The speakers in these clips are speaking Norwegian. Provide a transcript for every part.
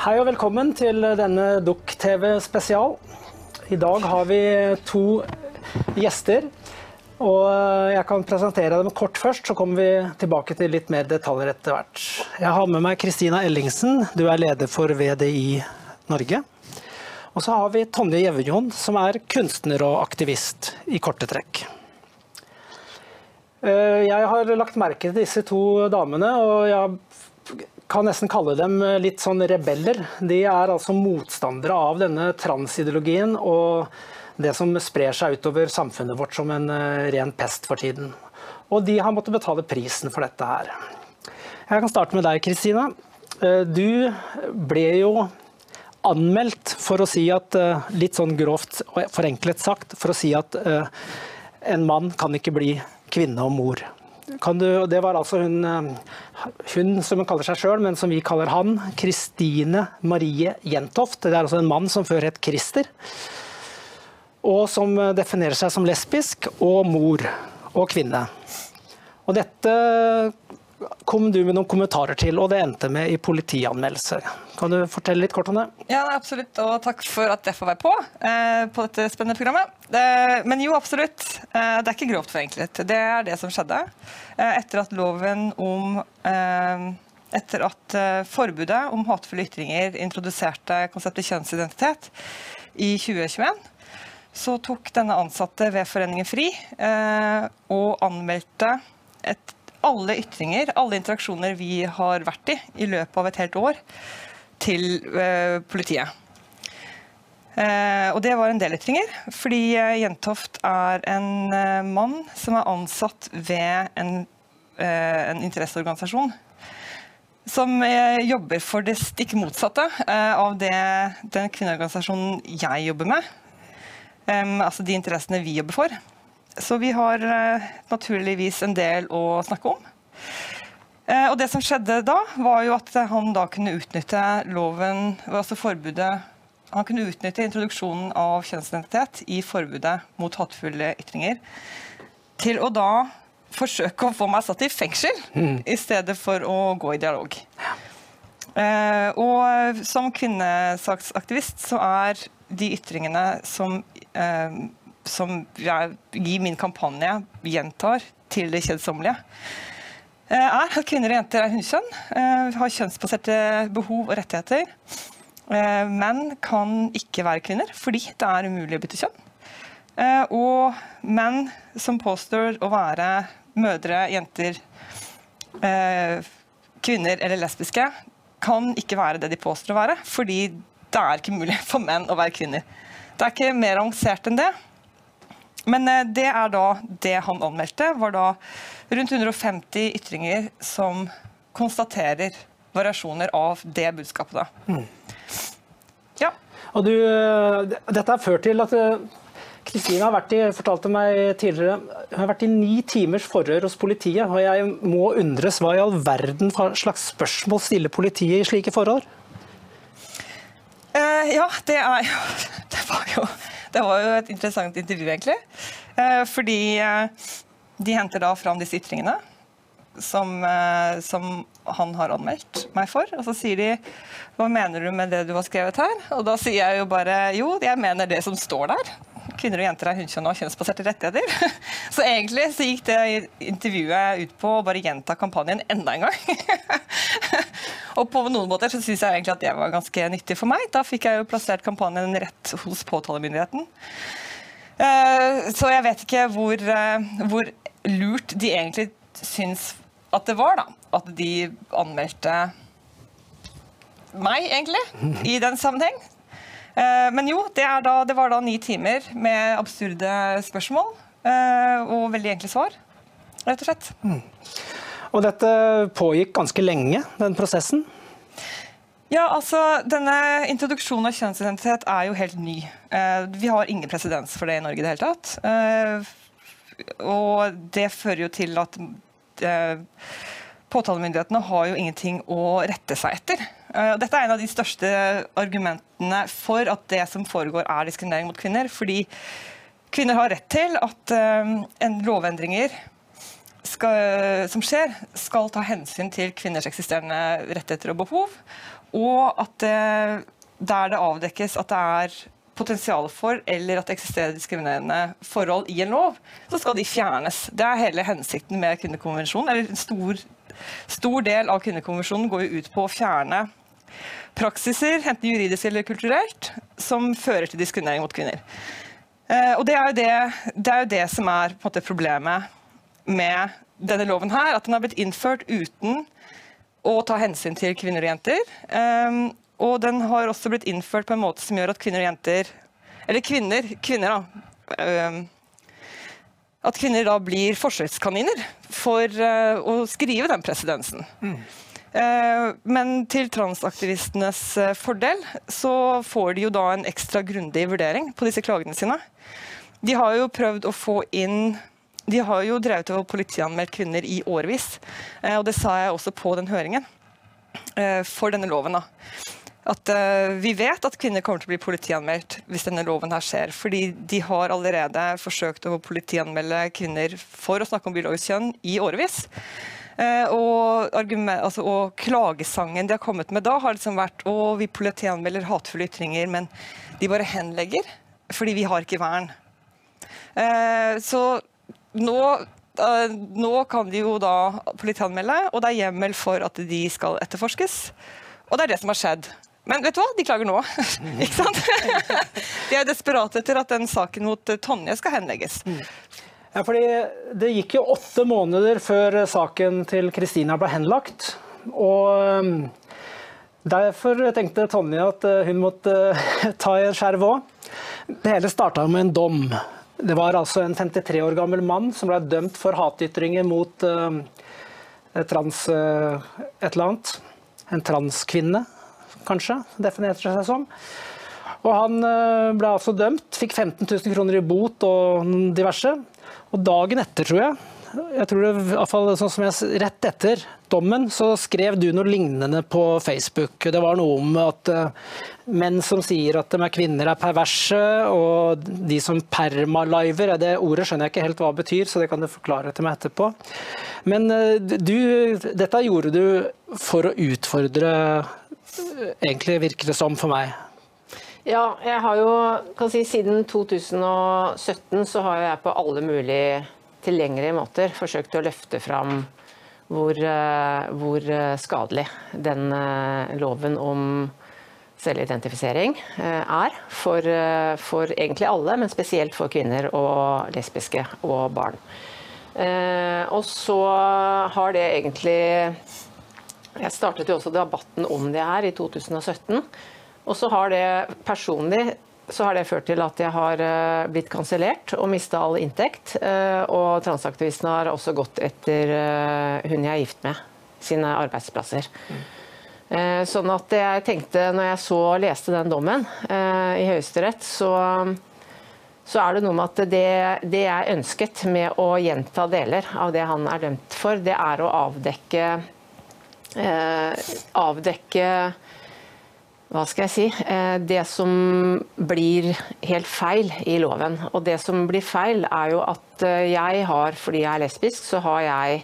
Hei og velkommen til denne Dukk-TV spesial. I dag har vi to gjester. Og jeg kan presentere dem kort først, så kommer vi tilbake til litt mer detaljer etter hvert. Jeg har med meg Kristina Ellingsen, du er leder for VDI Norge. Og så har vi Tonje Gjevjon, som er kunstner og aktivist, i korte trekk. Eh, jeg har lagt merke til disse to damene, og jeg kan nesten kalle dem litt sånn rebeller. De er altså motstandere av denne transideologien og det som sprer seg utover samfunnet vårt som en eh, ren pest for tiden. Og de har måttet betale prisen for dette her. Jeg kan starte med deg, Kristina. Eh, du ble jo anmeldt for å si at, eh, litt sånn grovt og forenklet sagt, for å si at en mann kan ikke bli kvinne og mor. Du, det var altså hun, hun som hun kaller seg sjøl, men som vi kaller han, Kristine Marie Jentoft. Det er altså en mann som før het Christer og som definerer seg som lesbisk, og mor og kvinne. Og dette kom du med noen kommentarer til, og det endte med i politianmeldelse. Kan du fortelle litt kort om det? Ja, absolutt, og takk for at jeg får være på eh, på dette spennende programmet. Eh, men jo, absolutt. Eh, det er ikke grovt forenklet. Det er det som skjedde. Eh, etter at loven om eh, etter at eh, forbudet om hatefulle ytringer introduserte konseptet kjønnsidentitet i 2021, så tok denne ansatte ved Foreningen FRI og anmeldte et, alle ytringer, alle interaksjoner vi har vært i i løpet av et helt år, til eh, politiet. Eh, og det var en del ytringer, fordi eh, Jentoft er en mann som er ansatt ved en, en interesseorganisasjon som jobber for det stikk motsatte av det den kvinneorganisasjonen jeg jobber med, um, altså de interessene vi jobber for. Så vi har uh, naturligvis en del å snakke om. Uh, og det som skjedde da, var jo at han da kunne utnytte loven, altså forbudet Han kunne utnytte introduksjonen av kjønnsidentitet i forbudet mot hatefulle ytringer til å da forsøke å få meg satt i fengsel mm. i stedet for å gå i dialog. Uh, og som kvinnesaksaktivist så er de ytringene som eh, som jeg i min kampanje gjentar til det kjedsommelige, eh, er at kvinner og jenter er hundkjønn, eh, har kjønnsbaserte behov og rettigheter. Eh, menn kan ikke være kvinner fordi det er umulig å bytte kjønn. Og menn som påstår å være mødre, jenter, kvinner eller lesbiske, kan ikke være det de påstår å være, fordi det er ikke mulig for menn å være kvinner. Det er ikke mer avansert enn det. Men eh, det er da det han anmeldte, var da rundt 150 ytringer som konstaterer variasjoner av det budskapet. da. Mm. Ja. Og du, eh, dette har ført til at eh, Kristine har vært i, fortalte meg tidligere, hun har vært i ni timers forhør hos politiet. og Jeg må undres hva i all verden slags spørsmål stiller politiet i slike forhold? Uh, ja, det er jo det var jo det var jo et interessant intervju, egentlig. Uh, fordi uh, de henter da fram disse ytringene som, som, han har anmeldt meg for. Og så sier de hva mener du med det du har skrevet her? Og da sier jeg jo bare jo, jeg mener det som står der kvinner og jenter er hunnkjønn og kjønnsbaserte rettigheter. Så egentlig så gikk det intervjuet ut på å bare gjenta kampanjen enda en gang. Og på noen måter så syns jeg egentlig at det var ganske nyttig for meg. Da fikk jeg jo plassert kampanjen rett hos påtalemyndigheten. Eh, så jeg vet ikke hvor, eh, hvor lurt de egentlig syns at det var, da. At de anmeldte meg, egentlig, i den sammenheng. Eh, men jo, det, da, det, var da ni timer med absurde spørsmål eh, og veldig enkle svar, rett og slett. Mm. Og dette pågikk ganske lenge, den prosessen? Ja, altså, Denne introduksjonen av kjønnsidentitet er jo helt ny. Eh, vi har ingen presedens for det i Norge i det hele tatt. Og det fører jo til at påtalemyndighetene har jo ingenting å rette seg etter. Dette er en av de største argumentene for at det som foregår er diskriminering mot kvinner. Fordi kvinner har rett til at uh, en lovendringer skal, som skjer, skal ta hensyn til kvinners eksisterende rettigheter og behov. og at det, der det avdekkes at det er potensial for eller at det eksisterer diskriminerende forhold i en lov, så skal de fjernes. Det er hele hensikten med kvinnekonvensjonen. eller En stor, stor del av kvinnekonvensjonen går jo ut på å fjerne praksiser, enten juridisk eller kulturelt, som fører til diskriminering mot kvinner. Eh, og det er, jo det, det er jo det som er måte, problemet med denne loven her, at den har blitt innført uten å ta hensyn til kvinner og jenter. Um, og den har også blitt innført på en måte som gjør at kvinner og jenter Eller kvinner, kvinner da. Um, at kvinner da blir forsøkskaniner for uh, å skrive den presidensen. Mm. Uh, men til transaktivistenes uh, fordel så får de jo da en ekstra grundig vurdering på disse klagene sine. De har jo prøvd å få inn de har jo drevet og politianmeldt kvinner i årevis. Eh, og det sa jeg også på den høringen eh, for denne loven. da. At Vi vet at kvinner kommer til å bli politianmeldt hvis denne loven her skjer. Fordi de har allerede forsøkt å politianmelde kvinner for å snakke om biologisk kjønn i årevis. Uh, argument, altså, og, klagesangen de har kommet med da, har liksom vært å vi politianmelder hatefulle ytringer, men de bare henlegger fordi vi har ikke vern. Eh, så nå, eh, nå kan de jo da politianmelde, og det er hjemmel for at de skal etterforskes. Og det er det som har skjedd. Men vet du hva? De klager nå. ikke sant? de er desperate etter at den saken mot Tonje skal henlegges. Ja, fordi Det gikk jo åtte måneder før saken til Kristina ble henlagt. Og um, derfor tenkte Tonje at uh, hun måtte ta i en skjerv òg. Det hele starta med en dom. Det var altså en 53 år gammel mann som ble dømt for hatytringer mot uh, trans uh, et eller annet. En transkvinne, kanskje, definerte seg som. Og Han uh, ble altså dømt, fikk 15 000 kroner i bot og diverse. Og Dagen etter, tror jeg, jeg tror det, i fall sånn som jeg, Rett etter dommen så skrev du noe lignende på Facebook. Det var noe om at uh, menn som sier at de er kvinner er perverse, og de som permaliver, det ordet skjønner jeg ikke helt hva det betyr, så det kan du forklare til meg etterpå. Men uh, du, dette gjorde du for å utfordre, egentlig virker det som for meg. Ja, jeg har jo, kan si siden 2017 så har jeg på alle mulige tilgjengelige måter forsøkt å løfte fram hvor, eh, hvor eh, skadelig den eh, loven om selvidentifisering er for, for, egentlig alle, men spesielt for kvinner og lesbiske og barn. Og så har det egentlig Jeg startet jo også debatten om det her i 2017. Og så har det personlig så har det ført til at jeg har eh, blitt kansellert og mista all inntekt. Eh, og transaktivistene har også gått etter eh, hun jeg er gift med, sine arbeidsplasser. Sånn at jeg tenkte, når jeg så leste den dommen i Høyesterett, så, så er det noe med at det, det jeg ønsket med å gjenta deler av det han er dømt for, det er å avdekke avdekke hva skal jeg si, eh, det som blir helt feil i loven. Og det som blir feil, er jo at eh, jeg har, fordi jeg er lesbisk, så har jeg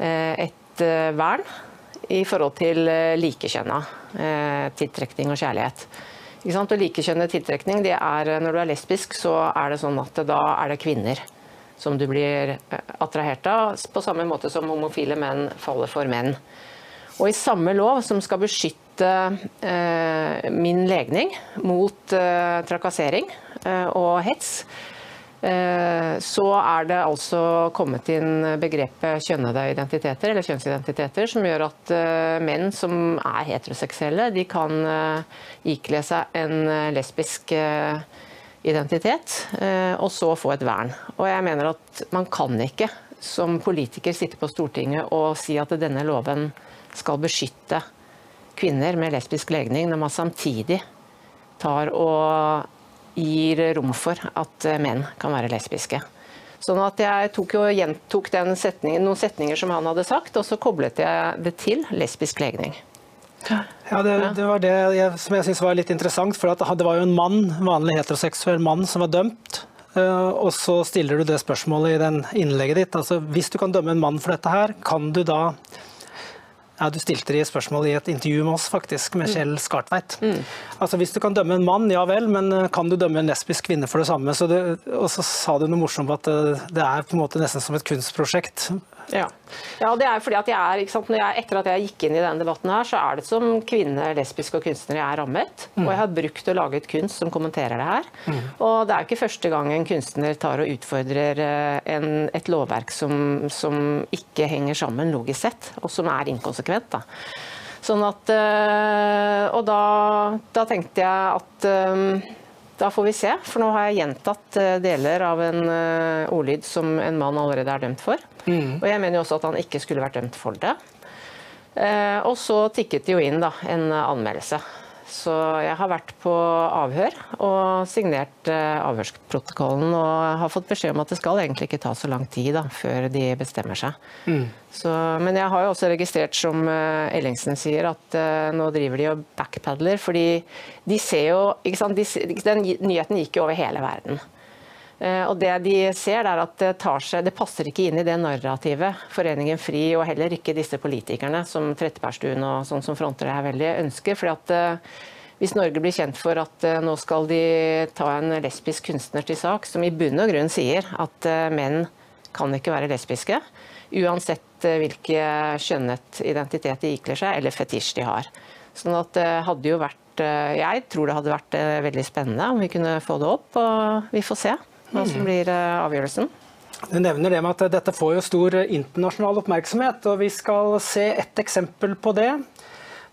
eh, et vern i forhold til likekjønna tiltrekning og kjærlighet. Og Likekjønnet tiltrekning, det er når du er lesbisk, så er det sånn at da er det kvinner som du blir attrahert av, på samme måte som homofile menn faller for menn. Og i samme lov som skal beskytte beskytte eh, min legning mot eh, trakassering eh, og hets, så er det altså kommet inn begrepet kjønnede identiteter, eller kjønnsidentiteter, som gjør at menn som er heteroseksuelle, de kan ikle seg en lesbisk identitet, og så få et vern. Og jeg mener at man kan ikke som politiker sitte på Stortinget og si at denne loven skal beskytte kvinner med lesbisk legning, når man samtidig tar og gir rom for at menn kan være lesbiske. Sånn at Jeg tok jo gjentok setningen, noen setninger som han hadde sagt, og så koblet jeg det til lesbisk legning. Ja, det, det var det jeg, som jeg syns var litt interessant. for Det var jo en mann, vanlig heteroseksuell mann som var dømt. Eh, og så stiller du det spørsmålet i den innlegget ditt. altså Hvis du kan dømme en mann for dette her, kan du da Ja, Du stilte de spørsmål i et intervju med oss, faktisk, med Kjell Skartveit. Altså, Hvis du kan dømme en mann, ja vel, men eh, kan du dømme en lesbisk kvinne for det samme? Så det, og så sa du noe morsomt om at eh, det er på en måte nesten som et kunstprosjekt. Ja. ja, det er fordi at jeg er, sant, når jeg, Etter at jeg gikk inn i denne debatten, her, så er det som kvinne, lesbisk og kunstner jeg er rammet. Og jeg har brukt og laget kunst som kommenterer det her. Og det er jo ikke første gang en kunstner tar og utfordrer eh, en, et lovverk som, som ikke henger sammen logisk sett, og som er inkonsekvent. da. Sånn at øh, Og da, da tenkte jeg at øh, da får vi se, for nå har jeg gjentatt øh, deler av en øh, ordlyd som en mann allerede er dømt for. Og jeg mener jo også at han ikke skulle vært dømt for det. Eh, og så tikket det jo inn da, en anmeldelse. Så jeg har vært på avhør og signert eh, avhørsprotokollen og har fått beskjed om at det skal egentlig ikke ta så lang tid da, før de bestemmer seg. Så, men jeg har jo også registrert, som eh, Ellingsen sier, at eh, nå driver de og backpadler. Fordi de ser jo ikke sant, de, Den nyheten gikk jo over hele verden. Eh, Og det de ser, er at det, seg, det passer ikke inn i det narrativet Foreningen FRI og heller ikke disse politikerne som Trettebergstuen og sånn som fronter det her veldig ønsker. fordi at eh, hvis Norge blir kjent for at eh, nå skal de ta en lesbisk kunstner til sak, som i bunn og grunn sier at menn kan ikke være lesbiske, uansett hvilken hvilke skjønnet identitet de ikler seg eller fetisj de har. Sånn at det hadde jo vært Jeg tror det hadde vært veldig spennende om vi kunne få det opp, og vi får se hva som blir eh, avgjørelsen. Du nevner det med at dette får jo stor internasjonal oppmerksomhet, og vi skal se et eksempel på det.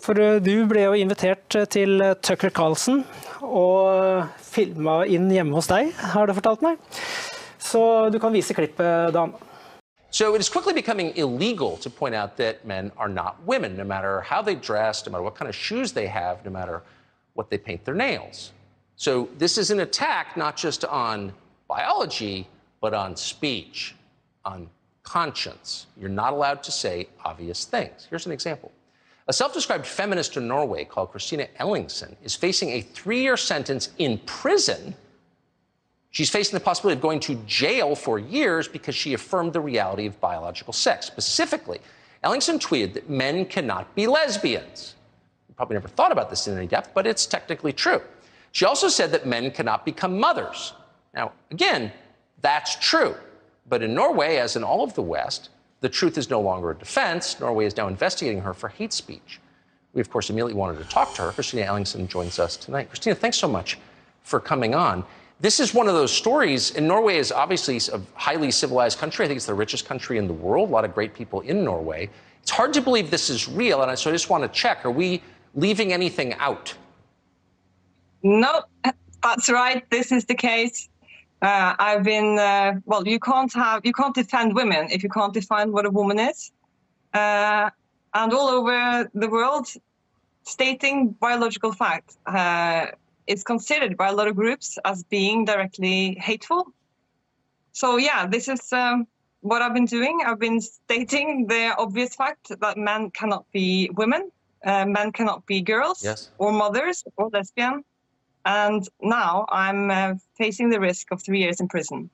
For eh, du ble jo invitert til Tucker Carlson og filma inn hjemme hos deg, har du fortalt meg. Så du kan vise klippet, Dan. So it is quickly becoming illegal to point out that men are not women, no matter how they dress, no matter what kind of shoes they have, no matter what they paint their nails. So this is an attack not just on biology, but on speech, on conscience. You're not allowed to say obvious things. Here's an example. A self described feminist in Norway called Christina Ellingsen is facing a three year sentence in prison She's facing the possibility of going to jail for years because she affirmed the reality of biological sex. Specifically, Ellingsen tweeted that men cannot be lesbians. You probably never thought about this in any depth, but it's technically true. She also said that men cannot become mothers. Now, again, that's true. But in Norway, as in all of the West, the truth is no longer a defense. Norway is now investigating her for hate speech. We, of course, immediately wanted to talk to her. Christina Ellingson joins us tonight. Christina, thanks so much for coming on. This is one of those stories, and Norway is obviously a highly civilized country. I think it's the richest country in the world. A lot of great people in Norway. It's hard to believe this is real, and so I just want to check: Are we leaving anything out? No, that's right. This is the case. Uh, I've been uh, well. You can't have you can't defend women if you can't define what a woman is. Uh, and all over the world, stating biological fact uh, is considered by a lot of groups as being directly hateful. So yeah, this is um, what I've been doing. I've been stating the obvious fact that men cannot be women, uh, men cannot be girls Yes. or mothers or lesbian. And now I'm uh, facing the risk of three years in prison.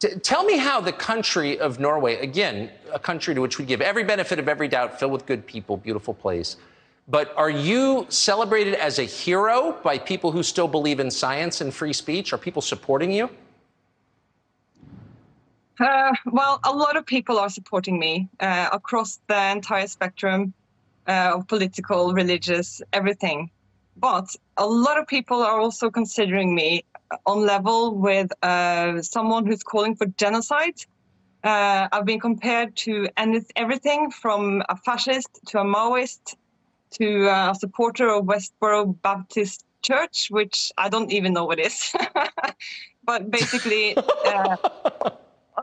T- tell me how the country of Norway, again, a country to which we give every benefit of every doubt, filled with good people, beautiful place. But are you celebrated as a hero by people who still believe in science and free speech? Are people supporting you? Uh, well, a lot of people are supporting me uh, across the entire spectrum uh, of political, religious, everything. But a lot of people are also considering me on level with uh, someone who's calling for genocide. Uh, I've been compared to and it's everything from a fascist to a Maoist to a supporter of Westboro Baptist Church, which I don't even know what is. but basically, uh,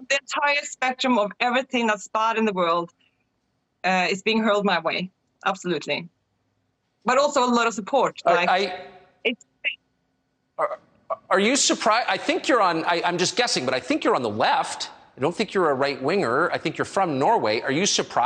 the entire spectrum of everything that's bad in the world uh, is being hurled my way. Absolutely. But also a lot of support. Are, Like, I, it's, are, are you surprised? I think you're on, I, I'm just guessing, but I think you're on the left. I don't think you're a right winger. I think you're from Norway. Are you surprised?